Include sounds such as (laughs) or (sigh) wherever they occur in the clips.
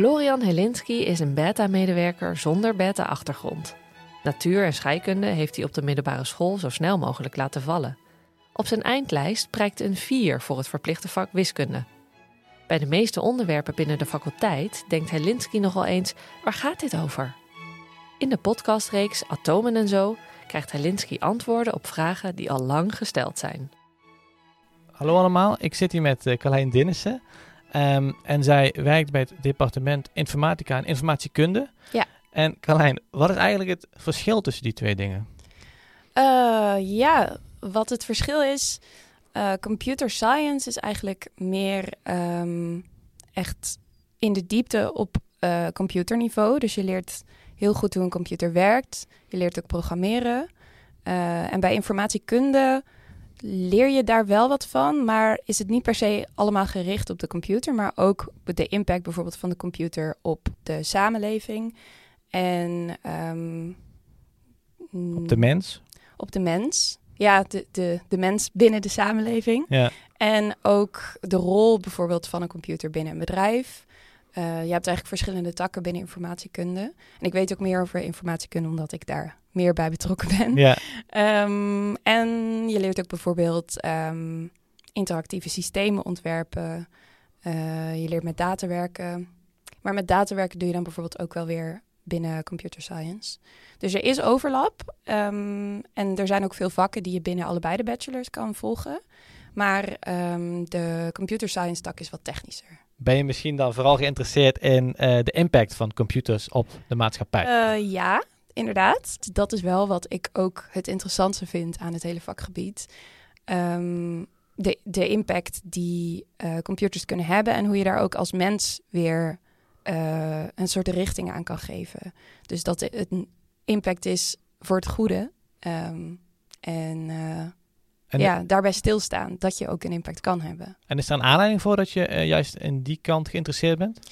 Florian Helinski is een beta-medewerker zonder beta-achtergrond. Natuur en scheikunde heeft hij op de middelbare school zo snel mogelijk laten vallen. Op zijn eindlijst prijkt een 4 voor het verplichte vak wiskunde. Bij de meeste onderwerpen binnen de faculteit denkt Helinski nogal eens: waar gaat dit over? In de podcastreeks Atomen en zo krijgt Helinski antwoorden op vragen die al lang gesteld zijn. Hallo allemaal, ik zit hier met uh, Carlijn Dinnissen. Um, en zij werkt bij het departement Informatica en Informatiekunde. Ja. En Carlijn, wat is eigenlijk het verschil tussen die twee dingen? Uh, ja, wat het verschil is, uh, computer science is eigenlijk meer um, echt in de diepte op uh, computerniveau. Dus je leert heel goed hoe een computer werkt. Je leert ook programmeren. En bij informatiekunde leer je daar wel wat van, maar is het niet per se allemaal gericht op de computer, maar ook de impact bijvoorbeeld van de computer op de samenleving en um, op de mens. Op de mens. Ja, de, de, de mens binnen de samenleving. Ja. En ook de rol bijvoorbeeld van een computer binnen een bedrijf. Uh, je hebt eigenlijk verschillende takken binnen informatiekunde. En ik weet ook meer over informatiekunde omdat ik daar meer bij betrokken ben. Ja. Um, en je leert ook bijvoorbeeld um, interactieve systemen ontwerpen. Uh, je leert met data werken. Maar met data werken doe je dan bijvoorbeeld ook wel weer binnen computer science. Dus er is overlap. Um, en er zijn ook veel vakken die je binnen allebei de bachelors kan volgen. Maar de computer science tak is wat technischer. Ben je misschien dan vooral geïnteresseerd in uh, de impact van computers op de maatschappij? Uh, ja, inderdaad. Dat is wel wat ik ook het interessantste vind aan het hele vakgebied. Um, de, de impact die uh, computers kunnen hebben en hoe je daar ook als mens weer uh, een soort richting aan kan geven. Dus dat het een impact is voor het goede. Um, en, uh, en ja, daarbij stilstaan dat je ook een impact kan hebben. En is er een aanleiding voor dat je juist in die kant geïnteresseerd bent?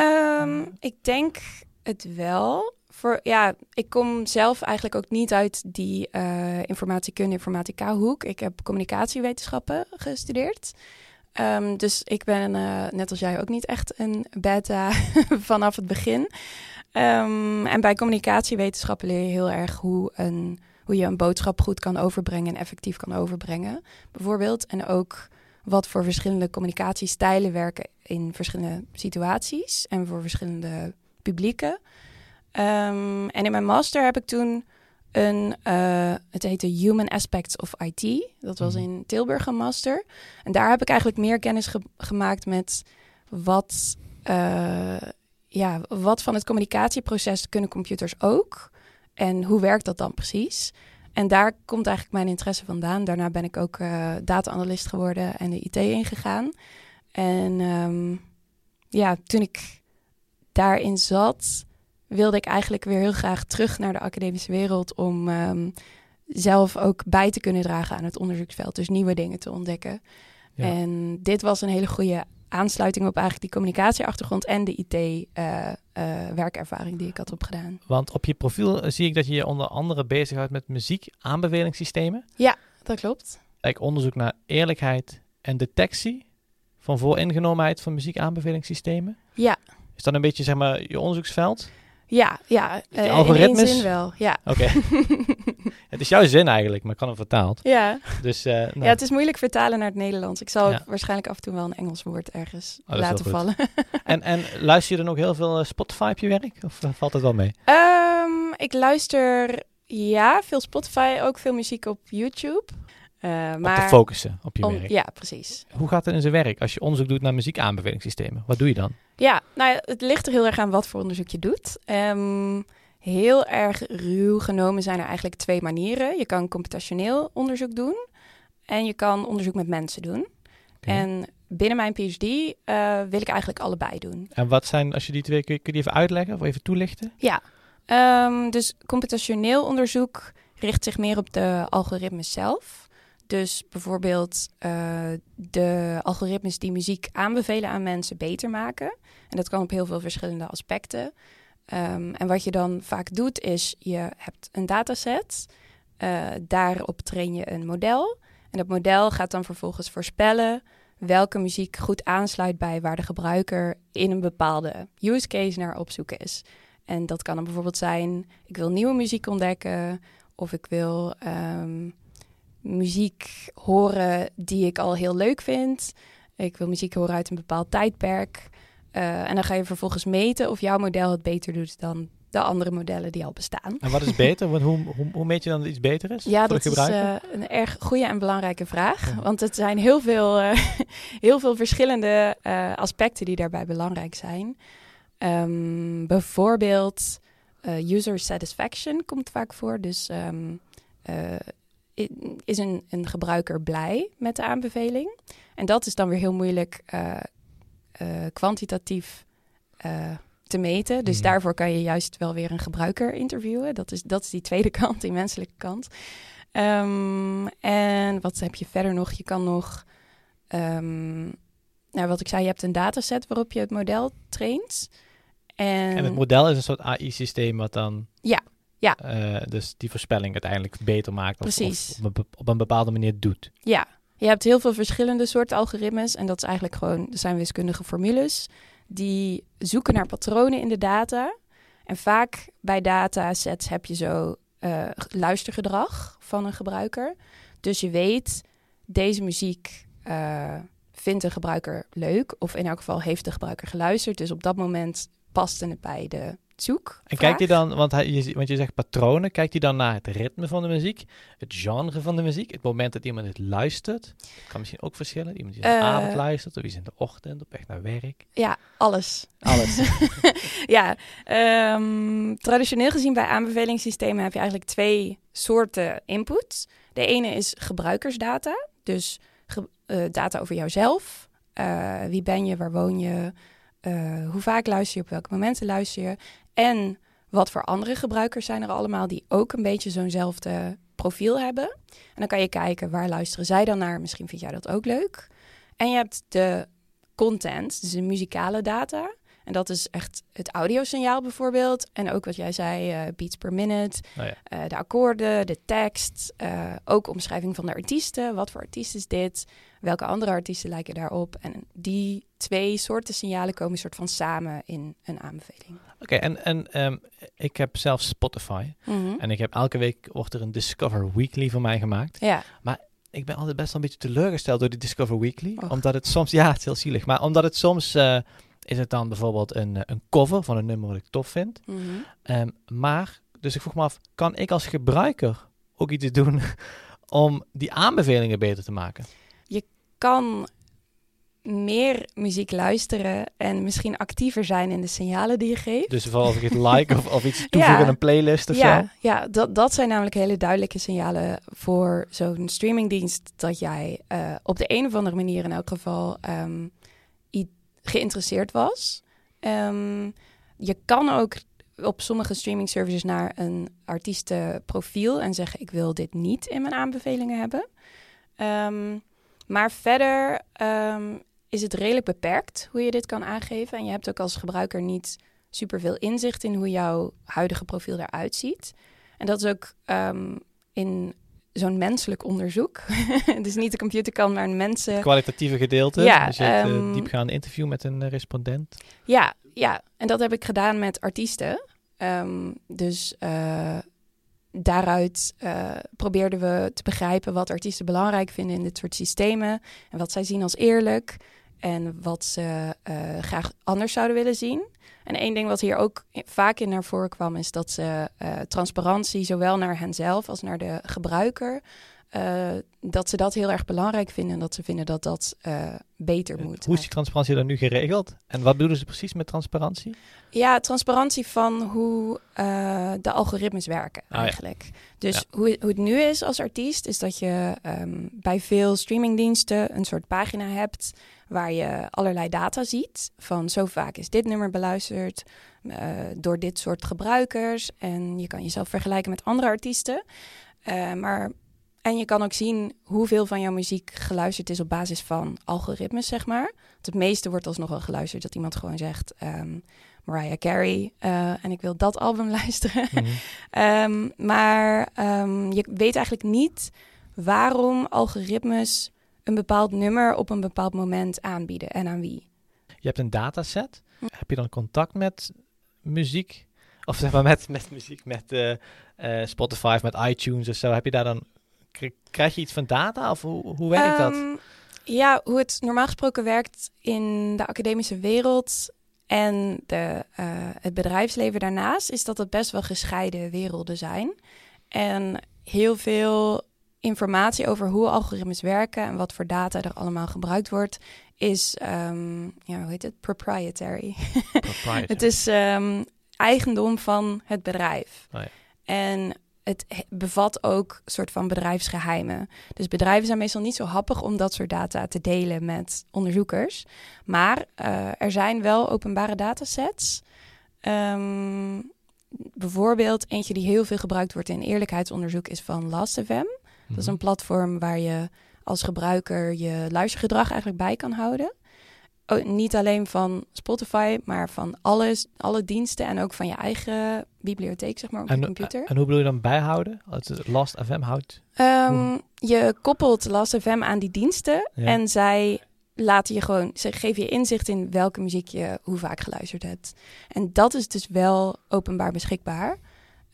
Um, ik denk het wel voor, ja, ik kom zelf eigenlijk ook niet uit die uh, informatiekunde, informatica hoek. Ik heb communicatiewetenschappen gestudeerd. Um, dus ik ben, uh, net als jij, ook niet echt een beta (laughs) vanaf het begin. Um, en bij communicatiewetenschappen leer je heel erg hoe, een, hoe je een boodschap goed kan overbrengen en effectief kan overbrengen, bijvoorbeeld. En ook wat voor verschillende communicatiestijlen werken in verschillende situaties en voor verschillende publieken. Um, en in mijn master heb ik toen een, uh, het heette Human Aspects of IT. Dat was in Tilburg een master. En daar heb ik eigenlijk meer kennis ge gemaakt met wat, uh, ja, wat van het communicatieproces kunnen computers ook. En hoe werkt dat dan precies? En daar komt eigenlijk mijn interesse vandaan. Daarna ben ik ook uh, data-analyst geworden en de IT ingegaan. En um, ja, toen ik daarin zat, wilde ik eigenlijk weer heel graag terug naar de academische wereld om um, zelf ook bij te kunnen dragen aan het onderzoeksveld. Dus nieuwe dingen te ontdekken. Ja. En dit was een hele goede aansluiting op eigenlijk die communicatieachtergrond en de IT-werkervaring uh, uh, die ik had opgedaan. Want op je profiel zie ik dat je je onder andere bezighoudt met muziek-aanbevelingssystemen. Ja, dat klopt. Ik onderzoek naar eerlijkheid en detectie van vooringenomenheid van muziekaanbevelingssystemen. Ja. Is dat een beetje zeg maar je onderzoeksveld? Ja, ja. Uh, algoritmes? In zin wel, ja. Oké. Okay. (laughs) het is jouw zin eigenlijk, maar ik kan hem vertaald. Ja. Dus, uh, nou. ja, het is moeilijk vertalen naar het Nederlands. Ik zal ja. waarschijnlijk af en toe wel een Engels woord ergens oh, laten vallen. (laughs) en, en luister je dan ook heel veel Spotify op je werk? Of uh, valt het wel mee? Um, ik luister, ja, veel Spotify, ook veel muziek op YouTube. Uh, maar te focussen op je om, werk. Ja, precies. Hoe gaat het in zijn werk als je onderzoek doet naar muziekaanbevelingssystemen? Wat doe je dan? Ja, nou ja, het ligt er heel erg aan wat voor onderzoek je doet. Um, heel erg ruw genomen zijn er eigenlijk twee manieren. Je kan computationeel onderzoek doen en je kan onderzoek met mensen doen. Okay. En binnen mijn PhD uh, wil ik eigenlijk allebei doen. En wat zijn, als je die twee, kun je, kun je die even uitleggen of even toelichten? Ja, um, dus computationeel onderzoek richt zich meer op de algoritmes zelf. Dus bijvoorbeeld uh, de algoritmes die muziek aanbevelen aan mensen beter maken. En dat kan op heel veel verschillende aspecten. Um, en wat je dan vaak doet is, je hebt een dataset. Uh, daarop train je een model. En dat model gaat dan vervolgens voorspellen welke muziek goed aansluit bij waar de gebruiker in een bepaalde use case naar op zoek is. En dat kan dan bijvoorbeeld zijn: ik wil nieuwe muziek ontdekken, of ik wil ehm, muziek horen die ik al heel leuk vind. Ik wil muziek horen uit een bepaald tijdperk. Uh, en dan ga je vervolgens meten of jouw model het beter doet dan de andere modellen die al bestaan. En wat is (laughs) beter? Want hoe, hoe, hoe meet je dan dat iets beter is? Ja, dat is uh, een erg goede en belangrijke vraag. Want het zijn heel veel, uh, (laughs) heel veel verschillende aspecten die daarbij belangrijk zijn. Um, bijvoorbeeld user satisfaction komt vaak voor. Dus um, is een, een gebruiker blij met de aanbeveling? En dat is dan weer heel moeilijk kwantitatief te meten. Dus mhm. daarvoor kan je juist wel weer een gebruiker interviewen. Dat is, dat is die tweede (laughs) kant, die menselijke kant. Um, en wat heb je verder nog? Je kan nog, um, nou wat ik zei, je hebt een dataset waarop je het model traint. En, en het model is een soort AI-systeem wat dan... Ja, ja. Uh, dus die voorspelling uiteindelijk beter maakt. Precies. Of, op, op, een bepaalde manier doet. Ja, je hebt heel veel verschillende soorten algoritmes. En dat is eigenlijk gewoon, er zijn wiskundige formules die zoeken naar patronen in de data. En vaak bij datasets heb je zo uh, luistergedrag van een gebruiker. Dus je weet, deze muziek uh, vindt een gebruiker leuk. Of in elk geval heeft de gebruiker geluisterd. Dus op dat moment past het bij de zoek. En kijkt hij dan, want, hij, je, want je zegt patronen, kijkt hij dan naar het ritme van de muziek, het genre van de muziek, het moment dat iemand het luistert? Dat kan misschien ook verschillen. Iemand die in de uh, avond luistert, of is in de ochtend, op weg naar werk. Ja, alles. Alles. (laughs) ja, um, traditioneel gezien bij aanbevelingssystemen heb je eigenlijk twee soorten inputs. De ene is gebruikersdata, dus ge uh, data over jouzelf. Uh, wie ben je, waar woon je, uh, hoe vaak luister je, op welke momenten luister je. En wat voor andere gebruikers zijn er allemaal die ook een beetje zo'nzelfde profiel hebben. En dan kan je kijken waar luisteren zij dan naar. Misschien vind jij dat ook leuk. En je hebt de content, dus de muzikale data. En dat is echt het audiosignaal bijvoorbeeld. En ook wat jij zei, uh, beats per minute. Oh ja. uh, de akkoorden, de tekst. Uh, ook omschrijving van de artiesten. Wat voor artiest is dit? Welke andere artiesten lijken daarop? En die twee soorten signalen komen soort van samen in een aanbeveling. Oké, en, en um, ik heb zelf Spotify. Mm -hmm. En ik heb elke week wordt er een Discover Weekly voor mij gemaakt. Ja. Maar ik ben altijd best wel een beetje teleurgesteld door die Discover Weekly. Och. Omdat het soms, ja, het is heel zielig. Maar omdat het soms uh, is het dan bijvoorbeeld een, een cover van een nummer wat ik tof vind. Mm -hmm. um, maar, dus ik vroeg me af, kan ik als gebruiker ook iets doen (laughs) om die aanbevelingen beter te maken? Je kan meer muziek luisteren en misschien actiever zijn in de signalen die je geeft. Dus vooral als ik het like of, of iets (laughs) toevoegen ja, in een playlist of ja, zo? Ja, dat, dat zijn namelijk hele duidelijke signalen voor zo'n streamingdienst dat jij uh, op de een of andere manier in elk geval um, geïnteresseerd was. Um, je kan ook op sommige streaming services naar een artiestenprofiel en zeggen ik wil dit niet in mijn aanbevelingen hebben. Um, maar verder um, is het redelijk beperkt hoe je dit kan aangeven. En je hebt ook als gebruiker niet superveel inzicht in hoe jouw huidige profiel eruit ziet. En dat is ook in zo'n menselijk onderzoek. (laughs) dus niet de computer kan, maar een mensen... Het kwalitatieve gedeelte. Ja, dus je hebt um, diepgaande interview met een uh, respondent. Ja, ja, en dat heb ik gedaan met artiesten. Um, dus uh, daaruit uh, probeerden we te begrijpen wat artiesten belangrijk vinden in dit soort systemen. En wat zij zien als eerlijk. En wat ze uh, graag anders zouden willen zien. En één ding wat hier ook vaak in naar voren kwam, is dat ze uh, transparantie, zowel naar henzelf als naar de gebruiker, uh, dat ze dat heel erg belangrijk vinden en dat ze vinden dat dat uh, beter moet. Hoe is die transparantie dan nu geregeld? En wat bedoelen ze precies met transparantie? Ja, transparantie van hoe uh, de algoritmes werken ah, eigenlijk. Ja. Dus ja. hoe, hoe, het nu is als artiest, is dat je um, bij veel streamingdiensten een soort pagina hebt waar je allerlei data ziet. Van zo vaak is dit nummer beluisterd door dit soort gebruikers. En je kan jezelf vergelijken met andere artiesten. maar en je kan ook zien hoeveel van jouw muziek geluisterd is op basis van algoritmes, zeg maar. Want het meeste wordt alsnog wel geluisterd dat iemand gewoon zegt... Um, Mariah Carey uh, en ik wil dat album (laughs) luisteren. Mm -hmm. um, maar um, je weet eigenlijk niet waarom algoritmes een bepaald nummer op een bepaald moment aanbieden en aan wie. Je hebt een dataset. Hm. Heb je dan contact met muziek? Of zeg maar met, (laughs) met muziek, met uh, uh, Spotify, met iTunes of zo. Heb je daar dan, krijg je iets van data of hoe, hoe werkt dat? Ehm, ja, hoe het normaal gesproken werkt in de academische wereld en de, uh, het bedrijfsleven daarnaast, is dat het best wel gescheiden werelden zijn. En heel veel informatie over hoe algoritmes werken en wat voor data er allemaal gebruikt wordt, is, um, ja, hoe heet het? Proprietary. (laughs) Proprietary. het is um, eigendom van het bedrijf. Oh ja. En het bevat ook soort van bedrijfsgeheimen. Dus bedrijven zijn meestal niet zo happig om dat soort data te delen met onderzoekers. Maar uh, er zijn wel openbare datasets. Um, bijvoorbeeld eentje die heel veel gebruikt wordt in eerlijkheidsonderzoek is van LastFM. Mm Dat is mhm. een platform waar je als gebruiker je luistergedrag eigenlijk bij kan houden. Oh, niet alleen van Spotify, maar van alles, alle diensten en ook van je eigen bibliotheek, zeg maar, op en, je computer. En hoe bedoel je dan bijhouden? Als het Last FM houdt? Um, je koppelt Last FM aan die diensten en zij laten je gewoon, ze geven je inzicht in welke muziek je hoe vaak geluisterd hebt. En dat is dus wel openbaar beschikbaar.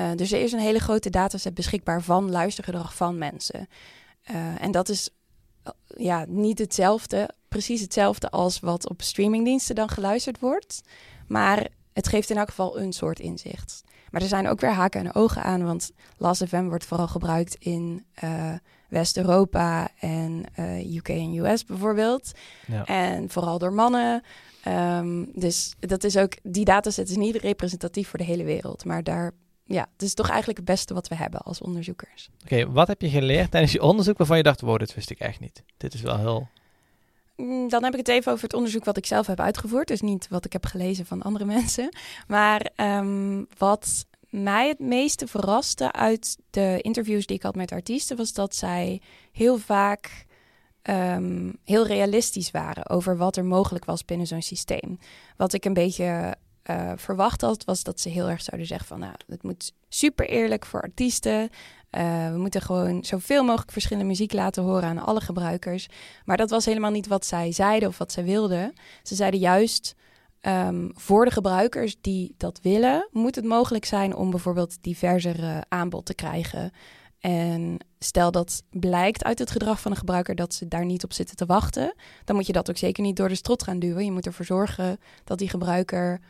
Uh, dus er is een hele grote dataset beschikbaar van luistergedrag van mensen. Uh, en dat is ja, niet hetzelfde, precies hetzelfde als wat op streamingdiensten dan geluisterd wordt. Maar het geeft in elk geval een soort inzicht. Maar er zijn ook weer haken en ogen aan, want Last.fm wordt vooral gebruikt in uh, West-Europa en uh, eh, UK en US bijvoorbeeld. Ja. En vooral door mannen. Um, dus dat is ook, die dataset is niet representatief voor de hele wereld, maar daar ja, het is toch eigenlijk het beste wat we hebben als onderzoekers. Oké, wat heb je geleerd tijdens je onderzoek waarvan je dacht, wow, dit wist ik echt niet. Dit is wel heel... Mm, dan heb ik het even over het onderzoek wat ik zelf heb uitgevoerd. Dus niet wat ik heb gelezen van andere (laughs) mensen. Maar um, wat mij het meeste verraste uit de interviews die ik had met artiesten... was dat zij heel vaak um, heel realistisch waren over wat er mogelijk was binnen zo'n systeem. Wat ik een beetje uh, verwacht had, was dat ze heel erg zouden zeggen van... nou, het moet super eerlijk voor artiesten. Uh, we moeten gewoon zoveel mogelijk verschillende muziek laten horen aan alle gebruikers. Maar dat was helemaal niet wat zij zeiden of wat zij wilden. Ze zeiden juist... Um, voor de gebruikers die dat willen, moet het mogelijk zijn om bijvoorbeeld diverser uh, aanbod te krijgen. En stel dat blijkt uit het gedrag van een gebruiker dat ze daar niet op zitten te wachten, dan moet je dat ook zeker niet door de strot gaan duwen. Je moet ervoor zorgen dat die gebruiker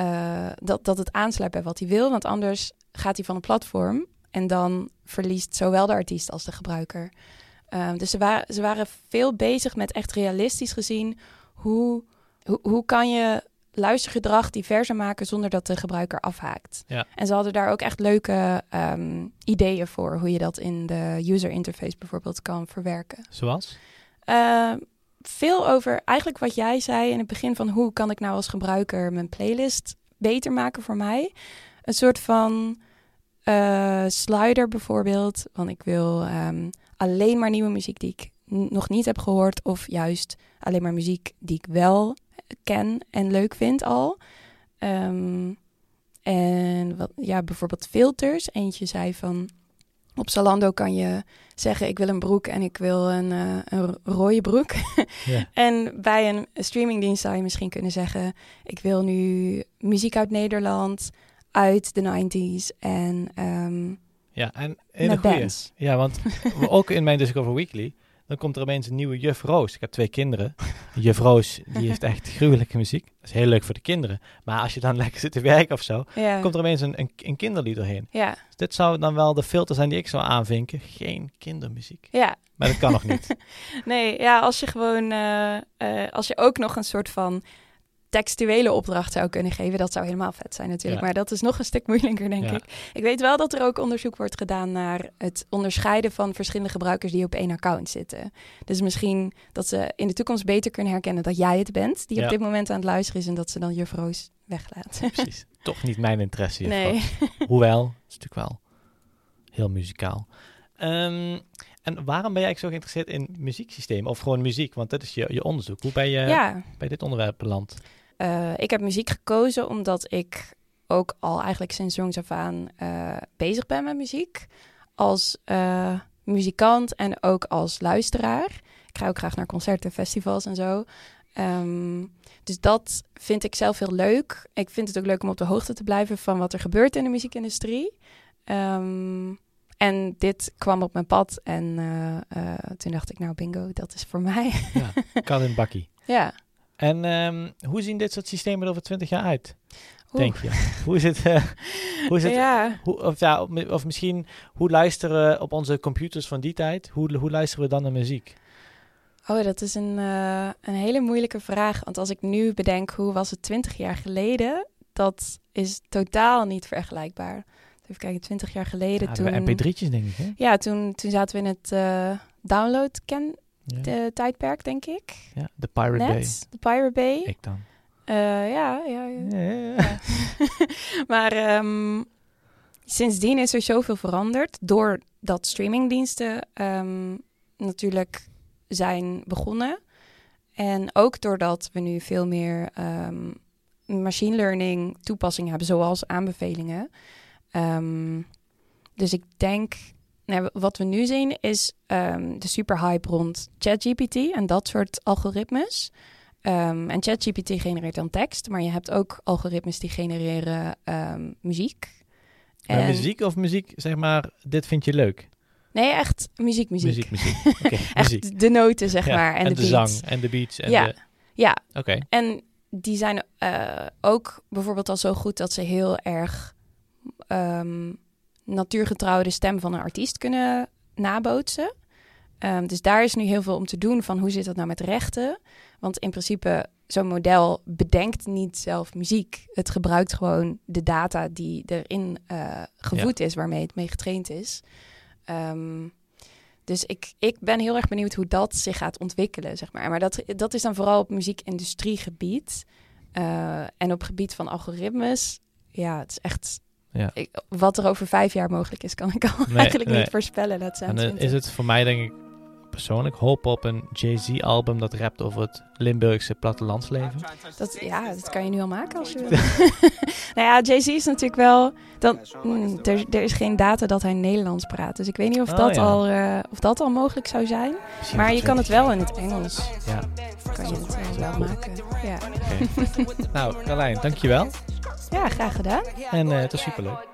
uh, dat, dat het aansluit bij wat hij wil. Want anders gaat hij van een platform en dan verliest zowel de artiest als de gebruiker. Uh, dus ze, waren ze waren veel bezig met echt realistisch gezien hoe, hoe, hoe kan je luistergedrag diverser maken zonder dat de gebruiker afhaakt. Ja. En ze hadden daar ook echt leuke um, ideeën voor hoe je dat in de user interface bijvoorbeeld kan verwerken. Zoals? Uh, veel over eigenlijk wat jij zei in het begin van hoe kan ik nou als gebruiker mijn playlist beter maken voor mij. Een soort van uh, slider bijvoorbeeld. Want ik wil um, alleen maar nieuwe muziek die ik nog niet heb gehoord. Of juist alleen maar muziek die ik wel ken en leuk vind al. Um, en ja, bijvoorbeeld filters. Eentje zei van op Zalando kan je zeggen: Ik wil een broek en ik wil een, uh, een rode broek. (laughs) en bij een streamingdienst zou je misschien kunnen zeggen: Ik wil nu muziek uit Nederland, uit de 90s en. Um, ja, en in de goede. Ja, want (laughs) ook in mijn Discover Weekly dan komt er opeens een nieuwe Juf Roos. Ik heb twee kinderen. Juf Roos, die heeft echt (laughs) gruwelijke muziek. Dat is heel leuk voor de kinderen. Maar als je dan (laughs) lekker zit te werken of zo, komt er opeens een, een, een kinderlied doorheen. Ja. Dus dit zou dan wel de filter zijn die ik zou aanvinken. Geen kindermuziek. Ja. Maar dat kan nog niet. (laughs) nee, ja, als je gewoon, uh, uh, als je ook nog een soort van textuele opdracht zou kunnen geven, dat zou helemaal vet zijn natuurlijk. Maar dat is nog een stuk moeilijker, denk ik. Ik weet wel dat er ook onderzoek wordt gedaan naar het onderscheiden van verschillende gebruikers die op één account zitten. Dus misschien dat ze in de toekomst beter kunnen herkennen dat jij het bent, die op dit moment aan het luisteren is en dat ze dan juffrouws weglaat. Precies. (laughs) Toch niet mijn interesse. Nee. (laughs) Hoewel, het is natuurlijk wel heel muzikaal. Um, en waarom ben jij zo geïnteresseerd in muzieksystemen of gewoon muziek? Want dat is je, je onderzoek. Hoe ben je bij dit onderwerp beland? Uh, ik heb muziek gekozen omdat ik ook al eigenlijk sinds jongs af aan uh, bezig ben met muziek. Als uh, muzikant en ook als luisteraar. Ik ga ook graag naar concerten, festivals en zo. Ehm, dus dat vind ik zelf heel leuk. Ik vind het ook leuk om op de hoogte te blijven van wat er gebeurt in de muziekindustrie. Ehm, en dit kwam op mijn pad en eh, eh, toen dacht ik, nou bingo, dat is voor mij. Ja, kan in bakkie. (laughs) ja. En um, hoe zien dit soort systemen er over twintig jaar uit? Denk je? hoe is het? Uh, (laughs) hoe is het? Ja. Hoe, of, ja, of misschien, hoe luisteren op onze computers van die tijd? Hoe, hoe luisteren we dan naar muziek? Oh, dat is een, uh, een hele moeilijke vraag. Want als ik nu bedenk, hoe was het twintig jaar geleden? Dat is totaal niet vergelijkbaar. Even kijken, twintig jaar geleden ja, toen... mp3'tjes, denk ik, hè? Ja, toen, toen zaten we in het uh, download ken de tijdperk, denk ik. Ja, de Pirate Net, Bay. De Pirate Bay. Ik dan. Uh, ja, ja, ja. ja. (laughs) maar um, sindsdien is er zoveel veranderd doordat streamingdiensten um, natuurlijk zijn begonnen. En ook doordat we nu veel meer um, machine learning toepassingen hebben, zoals aanbevelingen. dus ik denk nou, wat we nu zien is um, de superhype rond ChatGPT en dat soort algoritmes. Um, en ChatGPT genereert dan tekst, maar je hebt ook algoritmes die genereren um, muziek. En... muziek of muziek, zeg maar, dit vind je leuk? Nee, echt muziek, muziek. Muziek, muziek. (laughs) Okay, echt muziek. de noten, zeg ja, maar. En, en de, de zang en de beats. En ja, de... ja. Oké. Okay. En die zijn uh, ook bijvoorbeeld al zo goed dat ze heel erg um, natuurgetrouw de stem van een artiest kunnen nabootsen. Um, dus daar is nu heel veel om te doen van hoe zit dat nou met rechten. Want in principe, zo'n model bedenkt niet zelf muziek. Het gebruikt gewoon de data die erin uh, gevoed ja. is, waarmee het mee getraind is. Um, dus ik, ik ben heel erg benieuwd hoe dat zich gaat ontwikkelen, zeg maar. Maar dat, dat is dan vooral op muziekindustriegebied. Uh, en op gebied van algoritmes, ja, het is echt ja. Ik, wat er over vijf jaar mogelijk is, kan ik al nee, eigenlijk nee. niet voorspellen. Dat zijn en uh, is het voor mij, denk ik, persoonlijk hoop op een Jay-Z-album dat rapt over het Limburgse plattelandsleven? Dat, ja, dat kan je nu al maken als je wil. (laughs) (laughs) nou ja, Jay-Z is natuurlijk wel... Dan, mm, er, er is geen data dat hij Nederlands praat. Dus ik weet niet of, oh, dat, ja. al, uh, of dat al mogelijk zou zijn. Misschien maar je kan het wel in het Engels. Ja. Kan je het uh, wel maken. Ja. Okay. nou, Carlijn, dankjewel. Ja, graag gedaan. En uh, het was superleuk.